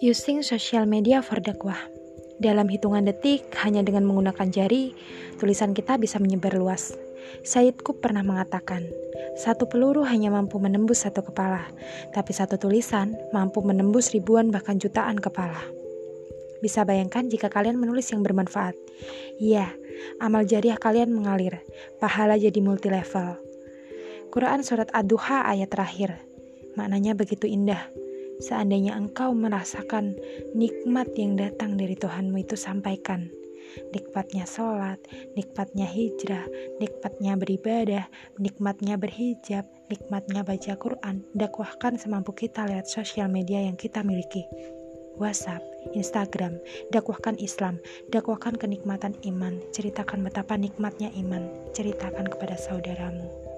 Using social media for dakwah. Dalam hitungan detik, hanya dengan menggunakan jari, tulisan kita bisa menyebar luas. Sayyidku pernah mengatakan, satu peluru hanya mampu menembus satu kepala, tapi satu tulisan mampu menembus ribuan bahkan jutaan kepala. Bisa bayangkan jika kalian menulis yang bermanfaat. Iya, amal jariah kalian mengalir, pahala jadi multi level. Quran Surat Ad-Duha ayat terakhir. Maknanya begitu indah. Seandainya engkau merasakan nikmat yang datang dari Tuhanmu itu sampaikan. Nikmatnya sholat, nikmatnya hijrah, nikmatnya beribadah, nikmatnya berhijab, nikmatnya baca Quran, dakwahkan semampu kita lewat sosial media yang kita miliki. WhatsApp, Instagram, dakwahkan Islam, dakwahkan kenikmatan iman, ceritakan betapa nikmatnya iman, ceritakan kepada saudaramu.